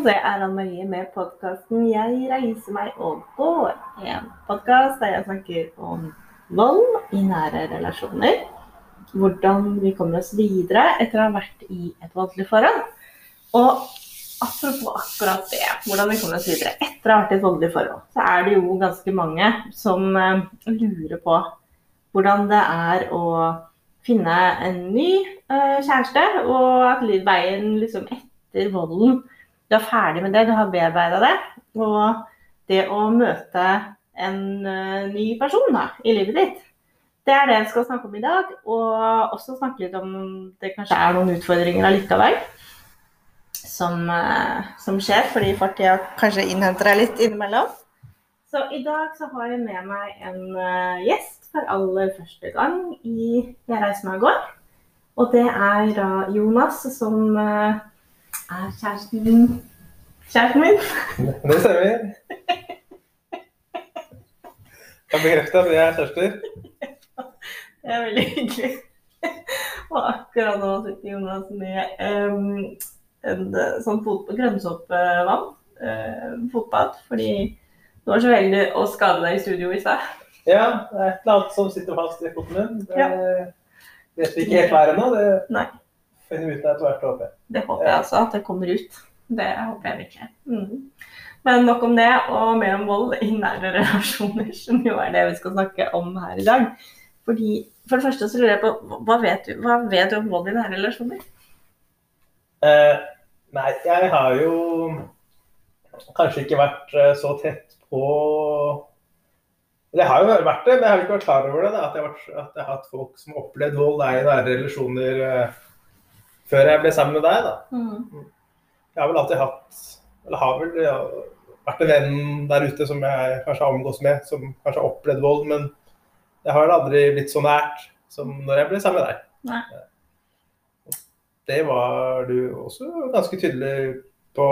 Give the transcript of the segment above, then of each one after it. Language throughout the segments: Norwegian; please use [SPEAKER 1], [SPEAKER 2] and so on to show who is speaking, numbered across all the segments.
[SPEAKER 1] det er Anne Marie med podkasten 'Jeg reiser meg og går'. En podkast der jeg snakker om vold i nære relasjoner. Hvordan vi kommer oss videre etter å ha vært i et voldelig forhold. Og apropos akkurat det, hvordan vi kommer oss videre etter å ha vært i et voldelig forhold, så er det jo ganske mange som eh, lurer på hvordan det er å finne en ny eh, kjæreste, og at veien liksom etter volden Du er ferdig med det, du har bearbeida det. Og det å møte en eh, ny person da, i livet ditt, det er det jeg skal snakke om i dag. Og også snakke litt om det kanskje er noen utfordringer allikevel. Som, eh, som skjer fordi fortida kanskje innhenter deg litt innimellom. Så i dag så har jeg med meg en uh, gjest for aller første gang i Jeg reiser meg og går. Og det er Jonas, som er kjæresten min. Kjæresten min.
[SPEAKER 2] Det stemmer. Jeg bekrefter at vi er kjærester.
[SPEAKER 1] Det er veldig hyggelig. Og akkurat nå sitter Jonas med um, en eh, sånn fot grønnsåpevann. Uh, fotbad. Fordi du var så heldig å skade deg i studio i stad.
[SPEAKER 2] Ja, det er et eller annet som sitter fast i foten min. Det
[SPEAKER 1] Ja.
[SPEAKER 2] vet vi ikke helt hva er ennå. Det
[SPEAKER 1] Nei.
[SPEAKER 2] finner vi ut av etter hvert, håper jeg.
[SPEAKER 1] Det håper jeg altså, at det kommer ut. Det håper jeg virkelig. Mm. Men nok om det, og mer om vold i nære relasjoner, som jo er det vi skal snakke om her i dag. Fordi, For det første så lurer jeg på, hva vet du, hva vet du om vold i nære relasjoner?
[SPEAKER 2] Eh, nei, jeg har jo kanskje ikke vært eh, så tett på Eller jeg har jo vært det, men jeg har ikke vært klar over det. Da, at, jeg har at jeg har hatt folk som har opplevd vold i nære relasjoner eh, før jeg ble sammen med deg. da.
[SPEAKER 1] Mm.
[SPEAKER 2] Jeg har vel alltid hatt Eller har vel ja, vært en venn der ute som jeg kanskje har omgås med, som kanskje har opplevd vold, men jeg har vel aldri blitt så nært som når jeg ble sammen med deg.
[SPEAKER 1] Nei.
[SPEAKER 2] Det var du også ganske tydelig på,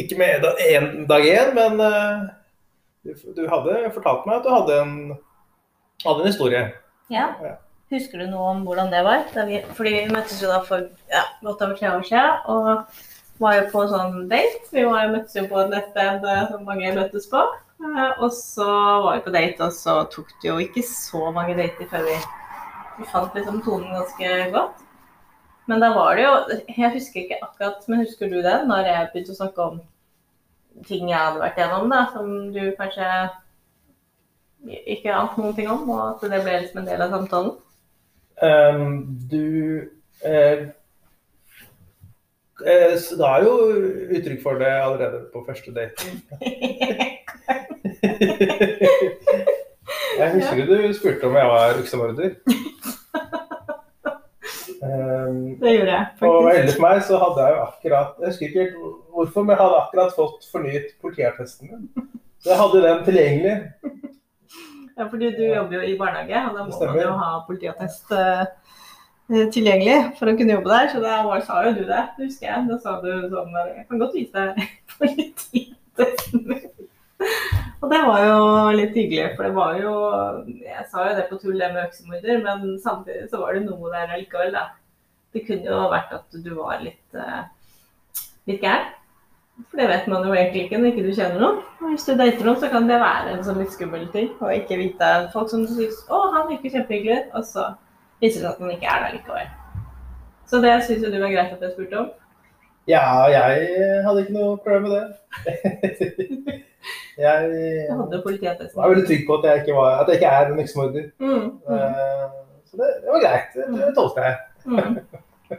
[SPEAKER 2] ikke med en dag én, men eh, du, du hadde fortalt meg at du hadde en, hadde en historie.
[SPEAKER 1] Ja.
[SPEAKER 2] Ja.
[SPEAKER 1] Husker du noe om hvordan det var? Vi, fordi vi møttes jo da for ja, godt over tre år siden, og var jo på sånn date. Vi var jo møttes jo på et nettsted eh, som mange møttes på. Eh, Og så var vi på date, og så tok det jo ikke så mange dater før vi, vi fant liksom tonen ganske godt. Men da var det jo Jeg husker ikke akkurat, men husker du det? Når jeg begynte å snakke om ting jeg hadde vært gjennom, da, som du kanskje ikke ante noen ting om, og at det ble liksom en del av samtalen?
[SPEAKER 2] Um, du eh, eh, da er jo uttrykk for det allerede på første date. Jeg husker du spurte om jeg var uksemorder. Ehm,
[SPEAKER 1] Det gjorde jeg
[SPEAKER 2] og
[SPEAKER 1] faktisk.
[SPEAKER 2] heldig for meg så hadde jeg jo akkurat Jeg husker ikke hvorfor, men jeg hadde akkurat fått fornyet politiattesten min. Så jeg hadde den tilgjengelig.
[SPEAKER 1] Ja, fordi du jobber jo i barnehage, og da må man jo ha politiattest eh, tilgjengelig for å kunne jobbe der. Så da sa jo du det, husker jeg. Da sa du sånn Jeg kan godt vise deg politiattesten min. Og det var jo litt hyggelig, for det var jo Jeg sa jo det på tull, det med øksemorder, men samtidig så var det noe der allikevel, da. Det kunne jo vært at du var litt, eh, litt gæren. For det vet man jo egentlig ikke når ikke du kjenner noen. Og hvis du dater noen, så kan det være en sånn litt skummel ting. å ikke vite folk som syns 'Å, han virker kjempehyggelig og så viser det seg at den ikke er der likevel. Så det syns jo du var greit at jeg spurte om.
[SPEAKER 2] Ja, jeg hadde ikke noe problem med det. jeg
[SPEAKER 1] Jeg hadde politiattesten.
[SPEAKER 2] var veldig trygg på at jeg ikke, var, at jeg ikke er en uksemorder.
[SPEAKER 1] Mm, mm,
[SPEAKER 2] Eh, Så det, det var greit. Det, det tålte jeg.
[SPEAKER 1] mm.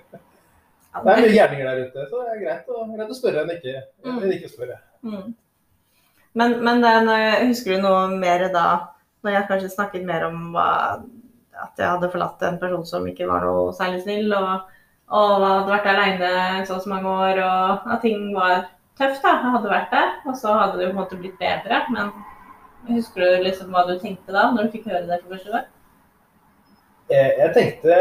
[SPEAKER 1] Ja,
[SPEAKER 2] Det er mye gjerninger der ute, så det er greit å, greit å spørre enn ikke,
[SPEAKER 1] Mm.
[SPEAKER 2] enn ikke spørre.
[SPEAKER 1] Mm. Men, men den, husker du noe mer da, når jeg kanskje snakket mer om hva, at jeg hadde forlatt en person som ikke var noe særlig snill, og, og hadde vært alene så og så mange år, og at ting var tøft, da. Jeg hadde vært der, og så hadde det jo på en måte blitt bedre. Men husker du liksom hva du tenkte da, når du fikk høre det for første gang?
[SPEAKER 2] Jeg, jeg tenkte,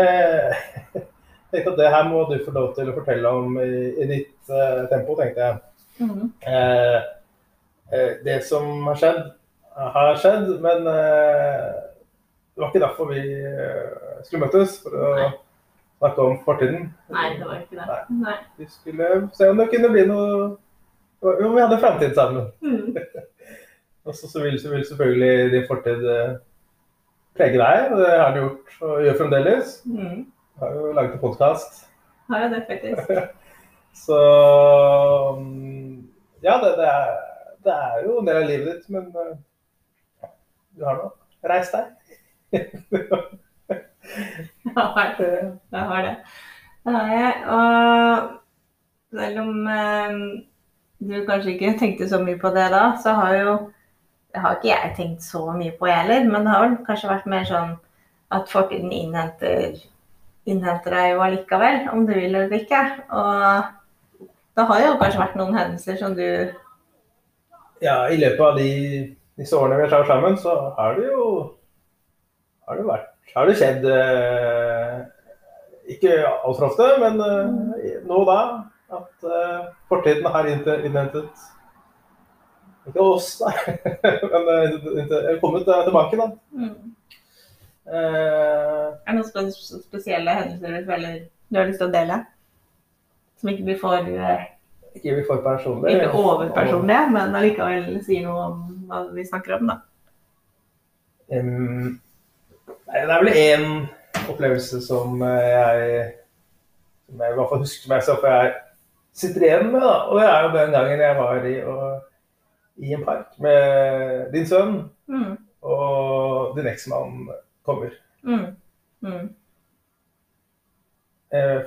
[SPEAKER 2] tenkte at det her må du få lov til å fortelle om i, i ditt uh, tempo, tenkte jeg.
[SPEAKER 1] Mm.
[SPEAKER 2] Eh, det som har skjedd, har skjedd, men eh, det var ikke derfor vi eh, skulle møtes, for å
[SPEAKER 1] Nei.
[SPEAKER 2] snakke om fortiden.
[SPEAKER 1] Nei, det var ikke det.
[SPEAKER 2] Nei. Vi skulle se om det kunne bli noe Om vi hadde framtid sammen.
[SPEAKER 1] Mm.
[SPEAKER 2] Og så, så vil, så vil selvfølgelig din fortid eh, prege deg, og det har du gjort og gjør fremdeles.
[SPEAKER 1] Mm.
[SPEAKER 2] Du har jo laget en podkast.
[SPEAKER 1] Har jeg det, faktisk.
[SPEAKER 2] Så mm, ja, det, det, er, det er jo en del av livet ditt, men eh, du har nå reist deg.
[SPEAKER 1] Jeg har det. Selv om eh, du kanskje ikke tenkte så mye på det da, så har jo det har ikke jeg tenkt så mye på, heller. Men det har vel kanskje vært mer sånn at fortiden innhenter, innhenter deg jo allikevel, om du vil eller ikke. Og det har jo kanskje vært noen hendelser som du
[SPEAKER 2] Ja, i løpet av de, disse årene vi har sammen, så har det jo har det vært Har det skjedd eh, Ikke altfor ofte, men eh, nå og da at eh, fortiden har innhentet Ikke oss, nei, men kommet tilbake, da.
[SPEAKER 1] mm. Er det noen spe spesielle hendelser føler du har lyst til å dele? Som ikke blir for
[SPEAKER 2] ikke blir for personlig.
[SPEAKER 1] Ikke overpersonlige, men allikevel sier noe om hva vi snakker om, da.
[SPEAKER 2] Em, nei, det er vel én opplevelse som eh, jeg som jeg i hvert fall husker meg så for jeg sitter igjen med. Da. Og det er jo den gangen jeg var i, og, i en park med din sønn,
[SPEAKER 1] Mm.
[SPEAKER 2] og din eksmann kommer.
[SPEAKER 1] Mm. Mm.
[SPEAKER 2] Eh,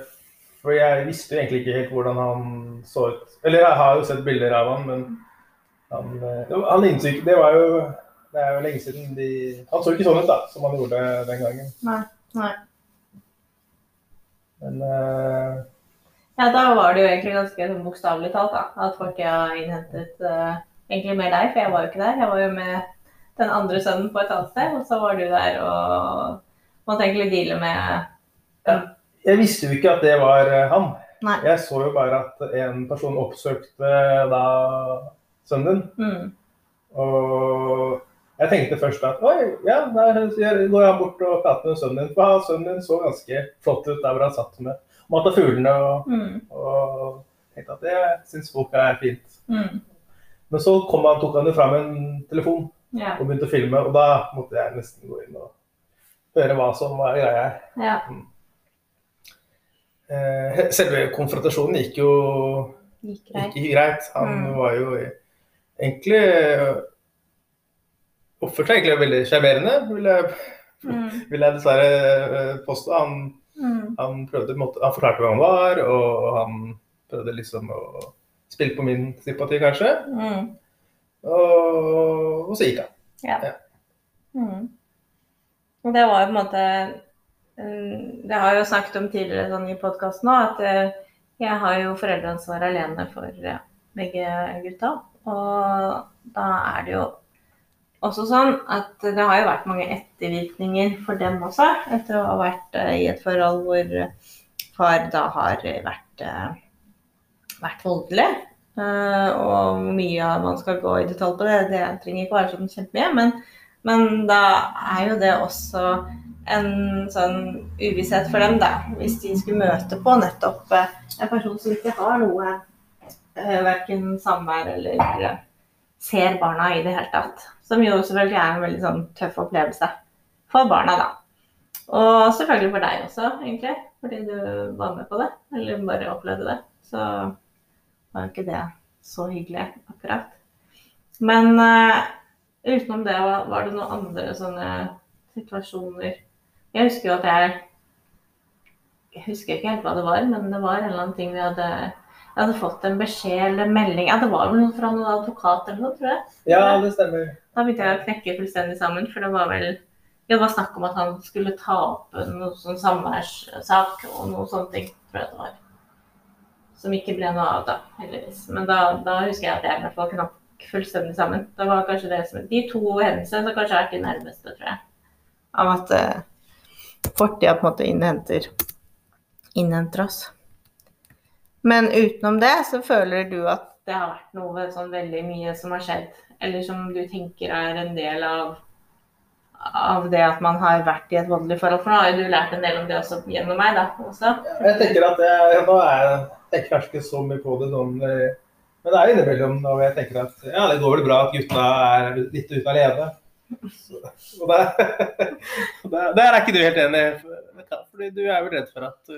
[SPEAKER 2] for jeg visste jo egentlig ikke helt hvordan han så ut. Eller jeg har jo sett bilder av han, men han, eh, han innså Det var jo det er jo lenge siden de Han så ikke sånn ut da, som han gjorde den gangen.
[SPEAKER 1] Nei. Nei.
[SPEAKER 2] Men uh...
[SPEAKER 1] Ja, da var det jo egentlig ganske sånn bokstavelig talt da, at folk har innhentet uh, egentlig mer deg, for jeg var jo ikke der. Jeg var jo med den andre sønnen på et annet sted, og så var du der og måtte egentlig deale med
[SPEAKER 2] jeg visste jo ikke at det var eh, han.
[SPEAKER 1] Nei.
[SPEAKER 2] Jeg så jo bare at en person oppsøkte da sønnen din.
[SPEAKER 1] mm.
[SPEAKER 2] Og jeg tenkte først at oi, ja, der går jeg bort og prater med sønnen din. For sønnen din så ganske flott ut der hvor han satt med mat av fuglene. Og,
[SPEAKER 1] Mm.
[SPEAKER 2] og tenkte at det syns folk er fint.
[SPEAKER 1] Mm.
[SPEAKER 2] Men så kom han, tok han jo fram en telefon
[SPEAKER 1] Ja.
[SPEAKER 2] og begynte å filme. Og da måtte jeg nesten gå inn og høre hva som var greia her.
[SPEAKER 1] ja.
[SPEAKER 2] Eh, Selve konfrontasjonen gikk jo
[SPEAKER 1] Gikk greit.
[SPEAKER 2] ikke greit. Han
[SPEAKER 1] Mm.
[SPEAKER 2] var jo egentlig Oppførte seg egentlig veldig sjarmerende, vil,
[SPEAKER 1] Mm.
[SPEAKER 2] vil jeg dessverre øh, påstå. Han,
[SPEAKER 1] Mm.
[SPEAKER 2] han, prøvde, han forklarte hvem han var, og han prøvde liksom å spille på min sympati, kanskje.
[SPEAKER 1] Mm.
[SPEAKER 2] Og, og så gikk han.
[SPEAKER 1] Ja.
[SPEAKER 2] Ja.
[SPEAKER 1] Mm. Og det var jo på en måte mm, Det har jeg jo snakket om tidligere sånn i podkasten òg, at eh, jeg har jo foreldreansvar alene for begge gutta. Og da er det jo også sånn at det har jo vært mange ettervirkninger for dem også, etter å ha vært eh, i et forhold hvor far da har vært, eh, vært voldelig. Eh, og hvor mye man skal gå i detalj på det, det trenger ikke være sånn kjempemye. Men, men da er jo det også en sånn uvisshet for dem, da. Hvis de skulle møte på nettopp eh, en person som ikke har noe uh, verken samvær eller eh, ser barna i det hele tatt. Som jo selvfølgelig er en veldig sånn tøff opplevelse for barna, da. Og selvfølgelig for deg også, egentlig. Fordi du var med på det, eller bare opplevde det. Så var jo ikke det så hyggelig, akkurat. Men uh, utenom det, var, det noen andre sånne situasjoner Jeg husker jo at jeg Jeg husker ikke helt hva det var, men det var en eller annen ting vi hadde Jeg hadde fått en beskjed eller melding Ja, det var vel noe fra noen advokat eller noe, tror jeg.
[SPEAKER 2] Ja, det stemmer.
[SPEAKER 1] Da begynte jeg å knekke fullstendig sammen, for det var vel det var snakk om at han skulle ta opp noe sånn samværssak og noen sånne ting, tror jeg det var. Som ikke ble noe av, da, heldigvis. Men da, da husker jeg at jeg i hvert fall knakk fullstendig sammen. Det var kanskje det som De to hendelsene som kanskje har vært de nærmeste, tror jeg. Av at uh, fortida på en måte innhenter, innhenter oss. Men utenom det, så føler du at det har vært noe sånn veldig mye som har skjedd, eller som du tenker er en del av av det at man har vært i et voldelig forhold. For nå har jo du lært en del om det også gjennom meg, da. Også.
[SPEAKER 2] Jeg tenker at jeg, nå er jeg tenker kanskje ikke så mye på det sånn eh, Men det er innimellom når jeg tenker at ja, det går vel bra at gutta er litt ute alene. Så, og der, og der, der er ikke du helt enig, fordi du er vel redd for at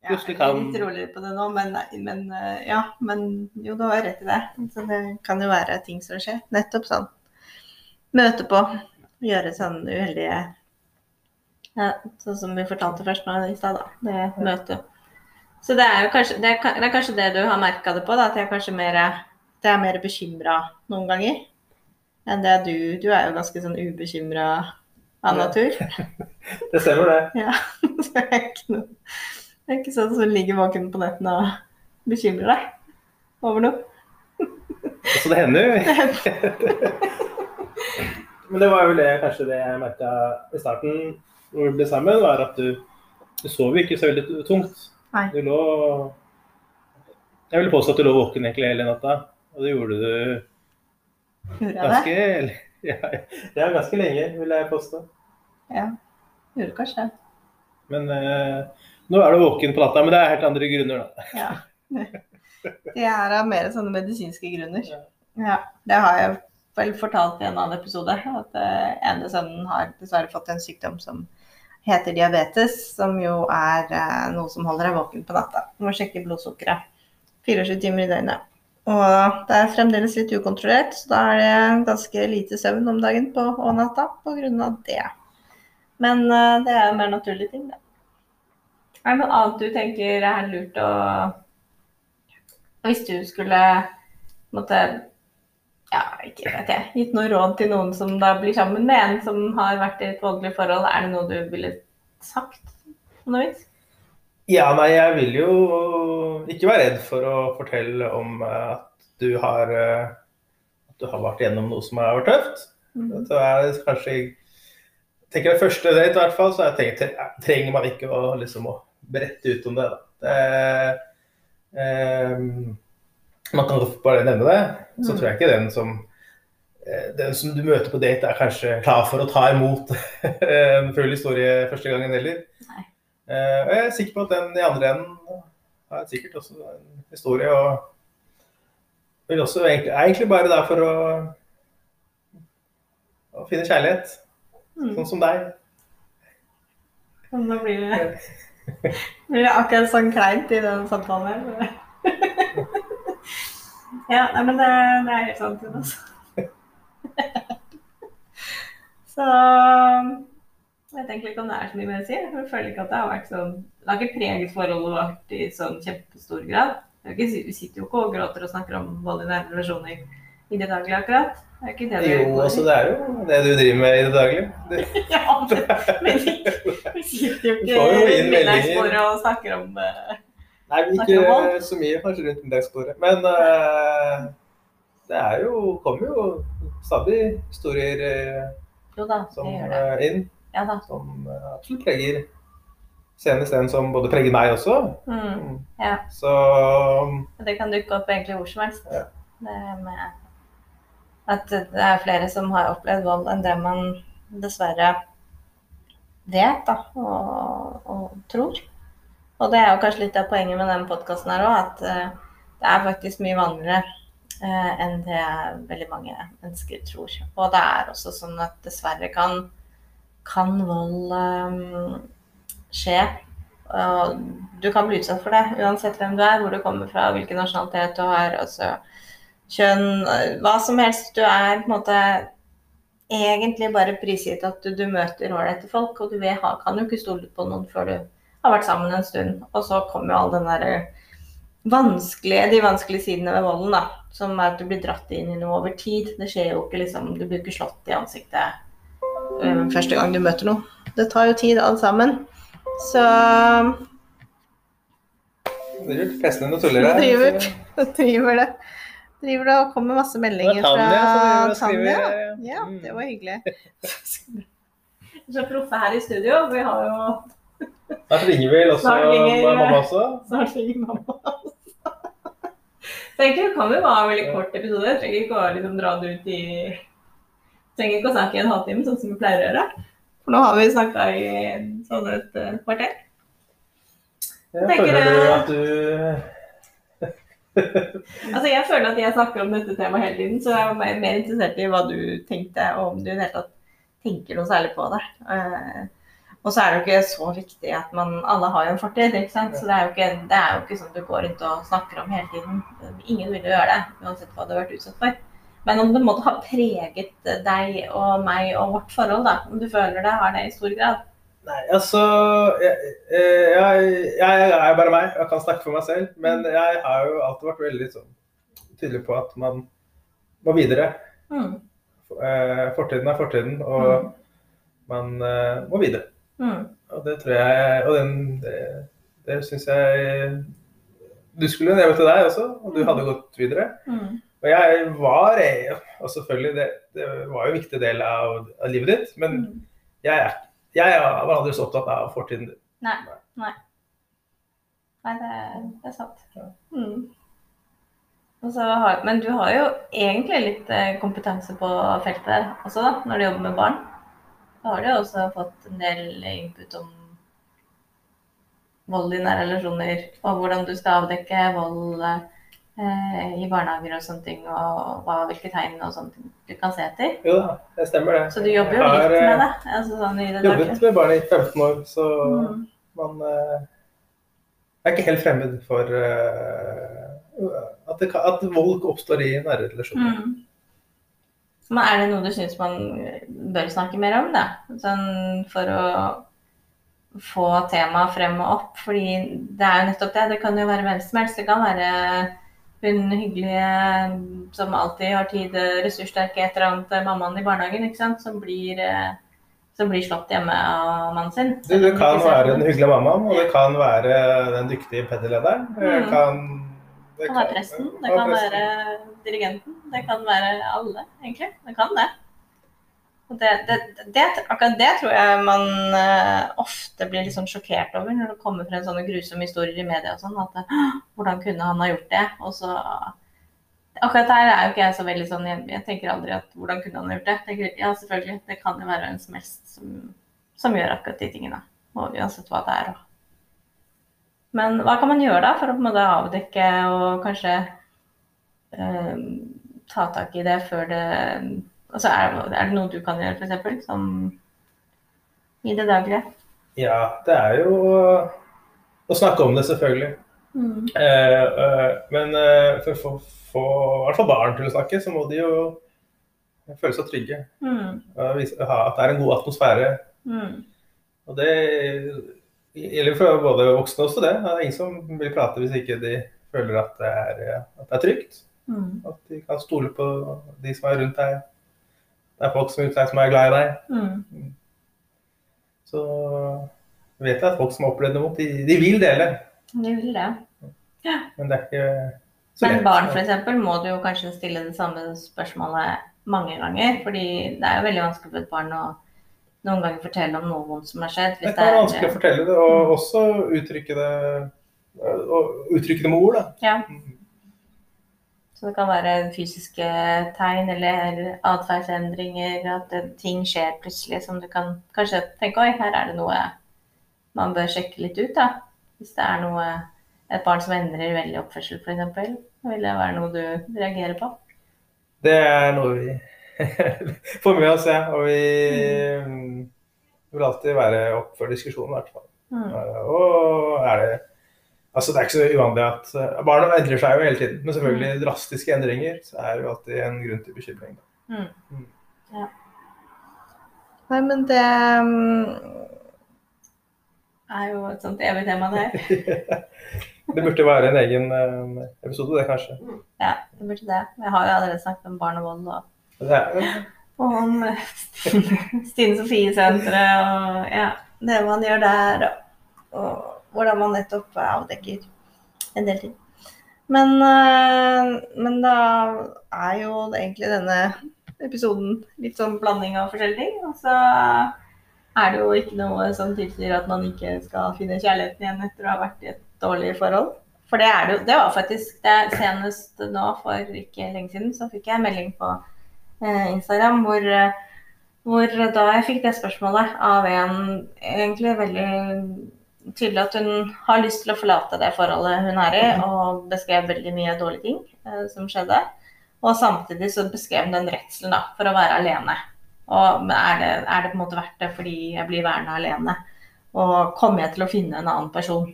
[SPEAKER 2] uh,
[SPEAKER 1] Jeg
[SPEAKER 2] Plutselig
[SPEAKER 1] er litt roligere på det nå, men, men eh, ja. Men jo, du har rett i det. Så det kan jo være ting som skjer. Nettopp sånn. Møte på. Gjøre sånn uheldige ja, Sånn som vi fortalte først nå i stad, da. Det møtet. Så det er jo kanskje det, er, det er kanskje det du har merka det på, da. At jeg er kanskje mer Det er mer bekymra noen ganger enn det du Du er jo ganske sånn ubekymra av natur.
[SPEAKER 2] Det stemmer, det.
[SPEAKER 1] Ja, så jeg er ikke noe Jeg er ikke sånn som ligger våken på nettene og bekymrer deg over noe.
[SPEAKER 2] Så det hender jo. Men det var jo det, kanskje det jeg merka i starten når vi ble sammen, var at du, du sov ikke så veldig tungt.
[SPEAKER 1] Nei.
[SPEAKER 2] Du lå Jeg vil påstå at du lå våken egentlig hele natta. Og det gjorde du
[SPEAKER 1] Gjorde jeg det?
[SPEAKER 2] ganske ja, ja, ganske lenge, vil jeg påstå.
[SPEAKER 1] Ja. Gjorde kanskje det.
[SPEAKER 2] Men eh, nå er du våken på natta, men det er helt andre grunner, da.
[SPEAKER 1] Ja. Det er av mer sånne medisinske grunner.
[SPEAKER 2] Ja.
[SPEAKER 1] Det har jeg vel fortalt i en annen episode. At eh, ene sønnen har dessverre fått en sykdom som heter diabetes, som jo er eh, noe som holder deg våken på natta. Du må sjekke blodsukkeret 24 timer i døgnet. Og det er fremdeles litt ukontrollert, så da er det ganske lite søvn om dagen på, og natta pga. det. Men eh, det er jo mer naturlige ting, det. Er det noe annet du tenker er lurt å Hvis du skulle måtte ja, ikke vet jeg, gitt noe råd til noen som da blir sammen med en som har vært i et voldelig forhold, er det noe du ville sagt på noe vis?
[SPEAKER 2] Ja, nei, jeg vil jo ikke være redd for å fortelle om eh, at du har eh, at du har vært gjennom noe som har vært tøft.
[SPEAKER 1] Mm.
[SPEAKER 2] Så er det kanskje tenker jeg første date i hvert fall, så jeg tenker, tre- trenger man ikke å, liksom, å berette ut om det. Da. det eh, man kan bare nevne det. Så
[SPEAKER 1] Mm.
[SPEAKER 2] tror jeg ikke den som eh, den som du møter på date, er kanskje klar for å ta imot en full historie første gangen heller.
[SPEAKER 1] Nei.
[SPEAKER 2] Eh, og jeg er sikker på at den i andre enden har sikkert også en historie. og vil også egentlig, er egentlig bare der for å, å finne kjærlighet.
[SPEAKER 1] Mm.
[SPEAKER 2] Sånn som deg.
[SPEAKER 1] Men da blir det, blir det akkurat sånn kleint i den samtalen her. Ja, nei, men det, det er helt sant, Jonas. Så jeg tenker ikke om det er så mye mer å si. Jeg føler ikke at det har vært sånn Det har ikke preget forholdet vårt i sånn kjempestor grad. Ikke, vi sitter jo ikke og gråter og snakker om vold i nære relasjoner i det daglige, akkurat. Det er ikke det det
[SPEAKER 2] Jo, altså det er jo det du driver med i det daglige. Det,
[SPEAKER 1] Ja, men, vi sitter jo
[SPEAKER 2] Du
[SPEAKER 1] ikke middagsbordet og snakker om eh,
[SPEAKER 2] nei,
[SPEAKER 1] om
[SPEAKER 2] ikke så mye kanskje rundt middagsbordet. Men uh, det er jo, kommer jo stadig historier uh,
[SPEAKER 1] Jo da,
[SPEAKER 2] som inn
[SPEAKER 1] Ja da.
[SPEAKER 2] som absolutt preger Senest en som både preger meg også.
[SPEAKER 1] Mm.
[SPEAKER 2] Mm.
[SPEAKER 1] Ja.
[SPEAKER 2] Så
[SPEAKER 1] Det kan dukke opp egentlig hvor som helst.
[SPEAKER 2] Ja.
[SPEAKER 1] Det med at det er flere som har opplevd vold enn det man dessverre vet da, og, og tror. Og det er jo kanskje litt av poenget med denne podkasten her òg, at eh, det er faktisk mye vanligere eh, enn det veldig mange mennesker tror. Og det er også sånn at dessverre kan, kan vold um, skje. Og du kan bli utsatt for det uansett hvem du er, hvor du kommer fra, hvilken nasjonalitet du har, altså kjønn, eh, hva som helst. Du er på en måte egentlig bare prisgitt at du, du møter ålreite folk, og du vet, ha- kan jo ikke stole på noen før du har vært sammen en stund. Og så kommer jo all den derre vanskelige, de vanskelige sidene ved volden, da. Som er at du blir dratt inn i noe over tid. Det skjer jo ikke liksom Du blir ikke slått i ansiktet eh, første gang du møter noen. Det tar jo tid, alle sammen. Så
[SPEAKER 2] det er jo pressen og tuller her.
[SPEAKER 1] Driver. driver det. Driver du og kommer masse meldinger
[SPEAKER 2] Tanja
[SPEAKER 1] fra Tanja. Ja,
[SPEAKER 2] mm.
[SPEAKER 1] det var hyggelig. Så proffe her i studio. Vi har jo
[SPEAKER 2] Snart ringer vel også
[SPEAKER 1] ringer-
[SPEAKER 2] mamma også.
[SPEAKER 1] snart ringer mamma. også. Det kan det være en veldig kort episode. Jeg trenger ikke å liksom dra det ut i Trenger ikke å snakke i en halvtime, sånn som vi pleier å gjøre. For nå har vi snakka i sånn et eh, kvarter.
[SPEAKER 2] Jeg
[SPEAKER 1] Tenker
[SPEAKER 2] føler du at du
[SPEAKER 1] Altså, jeg føler at jeg snakker om dette temaet hele tiden, så jeg er mer mer interessert i hva du tenkte, og om du i det hele tatt tenker noe særlig på det. Uh, og så er det jo ikke så viktig at man Alle har jo en fortid, ikke sant. Så det er jo ikke, det er jo ikke sånn du går rundt og snakker om hele tiden. Ingen vil jo gjøre det, uansett hva du har vært utsatt for. Men om det måtte ha preget deg og meg og vårt forhold, da. Om du føler det, har det i stor grad.
[SPEAKER 2] Nei, altså jeg, jeg, jeg, er bare meg. Jeg kan snakke for meg selv. Men jeg har jo alltid vært veldig sånn, tydelig på at man må videre.
[SPEAKER 1] Mm.
[SPEAKER 2] Eh, Fortiden er fortiden, og
[SPEAKER 1] Mm.
[SPEAKER 2] man eh, må videre.
[SPEAKER 1] Mm.
[SPEAKER 2] Og det tror jeg Og den, det, det syns jeg Du skulle leve til deg også, og du hadde gått videre.
[SPEAKER 1] Mm.
[SPEAKER 2] Og jeg var eh, Og selvfølgelig, det, det var jo en viktig del av, av livet ditt, men
[SPEAKER 1] Mm.
[SPEAKER 2] jeg, er- jeg var aldri så opptatt av fortiden.
[SPEAKER 1] Nei. Nei. Nei, det, er- det er sant.
[SPEAKER 2] Ja.
[SPEAKER 1] Mm. Og så har, men du har jo egentlig litt eh, kompetanse på feltet også, da, når du jobber med barn. Da har du jo også fått en del input om vold i nære relasjoner, og hvordan du skal avdekke vold eh, i barnehager og sånne ting, og hva, hvilke tegn og sånne ting du kan se etter.
[SPEAKER 2] Jo da, det stemmer det.
[SPEAKER 1] Så du jobber jo litt
[SPEAKER 2] eh,
[SPEAKER 1] med det. Altså sånn i det
[SPEAKER 2] jobbet
[SPEAKER 1] dagen.
[SPEAKER 2] med barn i 15 år, så
[SPEAKER 1] Mm.
[SPEAKER 2] man eh, er ikke helt fremmed for eh, at, det at vold oppstår i nære relasjoner.
[SPEAKER 1] Mm. Men er det noe du syns man bør snakke mer om, da? Sånn for å få temaet frem og opp. Fordi det er jo nettopp det. Det kan jo være hvem som helst. Det kan være hun hyggelige som alltid har tid, ressurssterke et eller annet, mammaen i barnehagen, ikke sant, som blir, eh, som blir slått hjemme av mannen sin.
[SPEAKER 2] Du, det kan være den hyggelige mammaen, og det kan være den dyktige peddelederen. Det
[SPEAKER 1] Mm.
[SPEAKER 2] kan,
[SPEAKER 1] Det kan være presten, det kan være dirigenten, det kan være alle, egentlig. Det kan det. Det, akkurat det tror jeg man eh, ofte blir litt sånn sjokkert over når det kommer frem sånne grusomme historier i media og sånn. At hvordan kunne han ha gjort det? Og så Akkurat der er jo ikke jeg så veldig sånn Jeg, jeg tenker aldri at hvordan kunne han ha gjort det? Tenker, ja, selvfølgelig. Det kan jo være hvem som helst som, som gjør akkurat de tingene. Og uansett hva det er. Og. Men hva kan man gjøre da for å på en måte avdekke og kanskje eh, ta tak i det før det Altså er, er det noe du kan gjøre, f.eks., sånn i det daglige?
[SPEAKER 2] Ja, det er jo å snakke om det, selvfølgelig.
[SPEAKER 1] Mm.
[SPEAKER 2] Eh, eh, men eh, for å få, i hvert fall barn til å snakke, så må de jo føle seg trygge.
[SPEAKER 1] Mm.
[SPEAKER 2] Og vise, at det er en god atmosfære.
[SPEAKER 1] Mm.
[SPEAKER 2] Og det gjelder for både voksne og også det. Det er ingen som vil prate hvis ikke de føler at det er, at det er trygt.
[SPEAKER 1] Mm.
[SPEAKER 2] At de kan stole på de som er rundt deg. Det er folk som rundt deg som er glad i deg.
[SPEAKER 1] Mm.
[SPEAKER 2] Så vet jeg at folk som har opplevd noe vondt, de, de vil dele.
[SPEAKER 1] De vil det.
[SPEAKER 2] Men det er ikke så
[SPEAKER 1] Men
[SPEAKER 2] lett.
[SPEAKER 1] barn f.eks. må du jo kanskje stille det samme spørsmålet mange ganger. Fordi det er jo veldig vanskelig for et barn å noen ganger fortelle om noe vondt som har skjedd.
[SPEAKER 2] Det kan være vanskelig å fortelle det, og også uttrykke det, og uttrykke det med ord. Da.
[SPEAKER 1] Ja. Så det kan være fysiske tegn eller atferdsendringer, at ting skjer plutselig som du kan kanskje tenke oi, her er det noe man bør sjekke litt ut. da. Hvis det er noe et barn som endrer veldig oppførsel f.eks. Vil det være noe du reagerer på?
[SPEAKER 2] Det er noe vi får med oss, ja. Og vi mm, vil alltid være opp for diskusjon, i hvert fall.
[SPEAKER 1] Mm.
[SPEAKER 2] Og er det Altså, det er ikke så uvanlig at uh, Barna endrer seg jo hele tiden, men selvfølgelig drastiske endringer så er det jo alltid en grunn til bekymring.
[SPEAKER 1] Mm.
[SPEAKER 2] Mm.
[SPEAKER 1] Ja. Nei, men det mm, er jo et sånt evig tema, det her.
[SPEAKER 2] det burde være en egen uh, episode, det kanskje.
[SPEAKER 1] Ja, det burde det. Jeg har jo allerede snakket om barn og vold og, og om eh, Stine, Stine Sofie-senteret og ja, det man gjør der, og, og hvordan man nettopp avdekker en del ting. Men, eh, men da er jo egentlig denne episoden litt sånn blanding av forskjellige ting. Og så er det jo ikke noe som tilsier at man ikke skal finne kjærligheten igjen etter å ha vært i et dårlig forhold. For det er det jo. Det var faktisk det senest nå for ikke lenge siden, så fikk jeg en melding på eh, Instagram hvor, eh, hvor da jeg fikk det spørsmålet av en egentlig veldig tydelig at hun har lyst til å forlate det forholdet hun er i, og beskrev veldig mye dårlige ting eh, som skjedde. Og samtidig så beskrev hun den redselen da, for å være alene. Og er det, er det på en måte verdt det fordi jeg blir værende alene? Og kommer jeg til å finne en annen person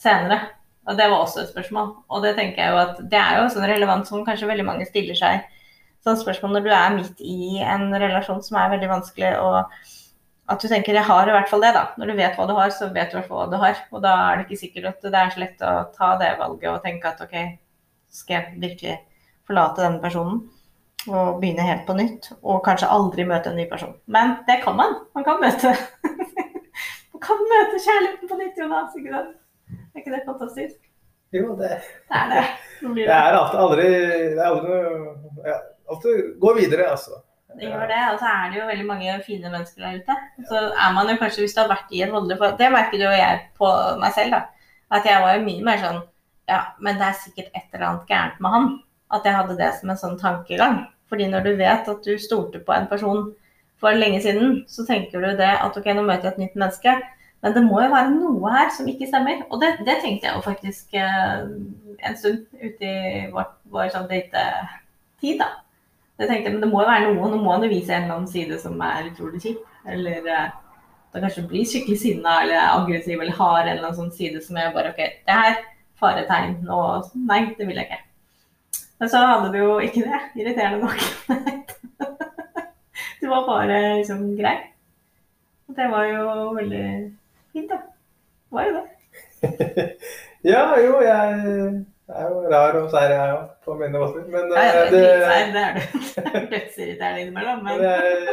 [SPEAKER 1] senere? Og det var også et spørsmål. Og det tenker jeg jo at det er jo sånn relevant som kanskje veldig mange stiller seg. Sånn spørsmål når du er midt i en relasjon som er veldig vanskelig, og at du tenker jeg har i hvert fall det, da. Når du vet hva du har, så vet du i hvert fall hva du har. Og da er det ikke sikkert at det er så lett å ta det valget og tenke at OK, skal jeg virkelig forlate denne personen og begynne helt på nytt? Og kanskje aldri møte en ny person. Men det kan man. Man kan møte Man kan møte kjærligheten på nytt, Jonas. Ikke sant? Er ikke det fantastisk?
[SPEAKER 2] Jo, det,
[SPEAKER 1] Det er det. Det,
[SPEAKER 2] det er alltid aldri Det er aldri ja, Alltid gå videre, altså.
[SPEAKER 1] Det gjør det, og så er det jo veldig mange fine mennesker der ute. Så er man jo kanskje, hvis du har vært i en voldelig Det merker jo jeg på meg selv, da. At jeg var jo mye mer sånn Ja, men det er sikkert et eller annet gærent med han. At jeg hadde det som en sånn tankegang. Fordi når du vet at du stolte på en person for lenge siden, så tenker du det at ok, nå møter jeg et nytt menneske. Men det må jo være noe her som ikke stemmer. Og det, det tenkte jeg jo faktisk eh, en stund ute i vår, vår sånn datetid, da. Jeg tenkte, men Det må jo være noe, nå må han jo vise en eller annen side som er utrolig kjip. Eller eh, da kanskje blir skikkelig sinna eller aggressiv eller har en eller annen sånn side som er bare OK, det her faretegn. Og nei, det vil jeg ikke. Men så hadde du jo ikke det. Irriterende nok. Du var bare liksom grei. Og det var jo veldig fint, da. Det var jo det.
[SPEAKER 2] ja, jo, jeg er jo rar og sær, jeg òg, på mine måter. Men
[SPEAKER 1] Ja, ja,
[SPEAKER 2] eh,
[SPEAKER 1] det
[SPEAKER 2] det,
[SPEAKER 1] er det er du. Det er Dødsirriterende innimellom.
[SPEAKER 2] men
[SPEAKER 1] Men
[SPEAKER 2] jeg,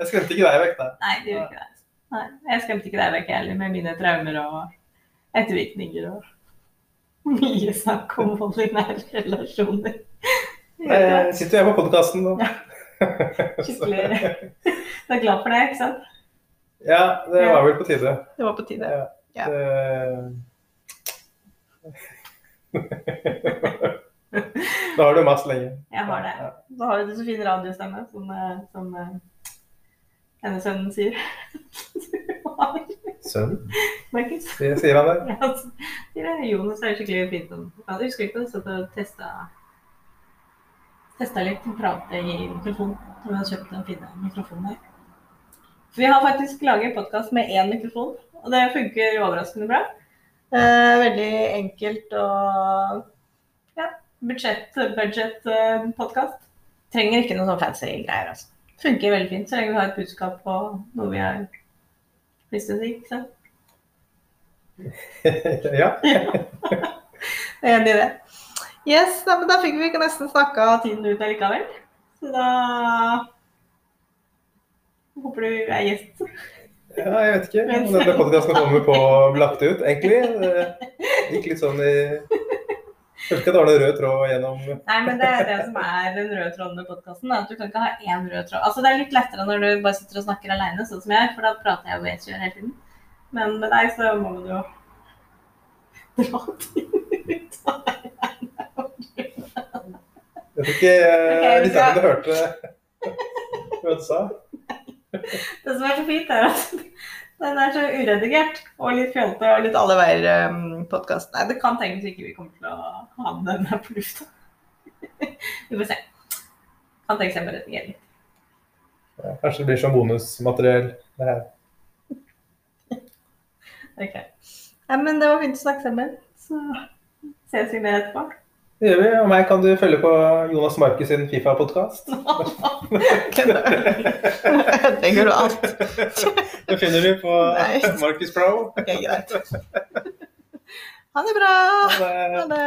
[SPEAKER 2] jeg skremte ikke deg vekk, da.
[SPEAKER 1] nei, det gjorde ikke det. Nei, jeg skremte ikke deg vekk heller med mine traumer og ettervirkninger og mye snakk om vold i nære relasjoner.
[SPEAKER 2] Jeg sitter jo her på podkasten nå.
[SPEAKER 1] Skikkelig. Du er glad for det, ikke sant?
[SPEAKER 2] Ja, det var vel på tide.
[SPEAKER 1] Det var på tide.
[SPEAKER 2] Ja.
[SPEAKER 1] Ja.
[SPEAKER 2] Det... Da har du mast lenge.
[SPEAKER 1] Jeg har det. Så har du så fin radiostemme, som, eh, som eh, denne sønnen sier.
[SPEAKER 2] Sønn,
[SPEAKER 1] Markus.
[SPEAKER 2] sier han det?
[SPEAKER 1] Ja, sier det. Jonas er skikkelig fint. om- Jeg husker ikke om jeg testa testa litt og prate i mikrofon. Tror vi har kjøpt den fine mikrofonen her. Vi har faktisk laget podkast med én mikrofon, og det funker overraskende bra. Eh, veldig enkelt og ja, budsjett, budget eh. Trenger ikke noe sånn fancy greier, altså. Funker veldig fint så lenge vi har et budskap på noe vi har lyst til å si. ikke sant?
[SPEAKER 2] ja.
[SPEAKER 1] Jeg er Enig i det. Yes, da, men da fikk vi ikke nesten snakka tiden ut allikevel. Så da Håper du er gjest.
[SPEAKER 2] Ja, jeg vet ikke om denne podkasten kommer på lagt ut, egentlig. Det gikk litt sånn i Følte ikke det var noen rød tråd gjennom
[SPEAKER 1] Nei, men det er det som er den røde tråden med podkasten. At du kan ikke ha én rød tråd. Altså, det er litt lettere når du bare sitter og snakker aleine, sånn som jeg for da prater jeg jo jeg hele tiden. Men med deg så må man jo dra ting ut av.
[SPEAKER 2] Jeg tror ikke
[SPEAKER 1] skal-
[SPEAKER 2] du hørte hva du sa.
[SPEAKER 1] Det som er så fint, er at den er så uredigert og litt fjolte og litt alle veier-podkast. Nei, det kan tenkes ikke vi kommer til å ha den her på lufta. Vi får se. Kan tenkes jeg må redigere litt.
[SPEAKER 2] Ja, Kanskje det blir som bonusmateriell. det her.
[SPEAKER 1] Ok. Ja, men det var fint å snakke sammen. Så ses vi mer etterpå.
[SPEAKER 2] Det gjør vi. Og meg kan du følge på Jonas Markus sin Fifa-podkast.
[SPEAKER 1] Ødelegger du alt?
[SPEAKER 2] Det finner du på. Markus Pro.
[SPEAKER 1] Ok, greit. Ha det bra. Ha det.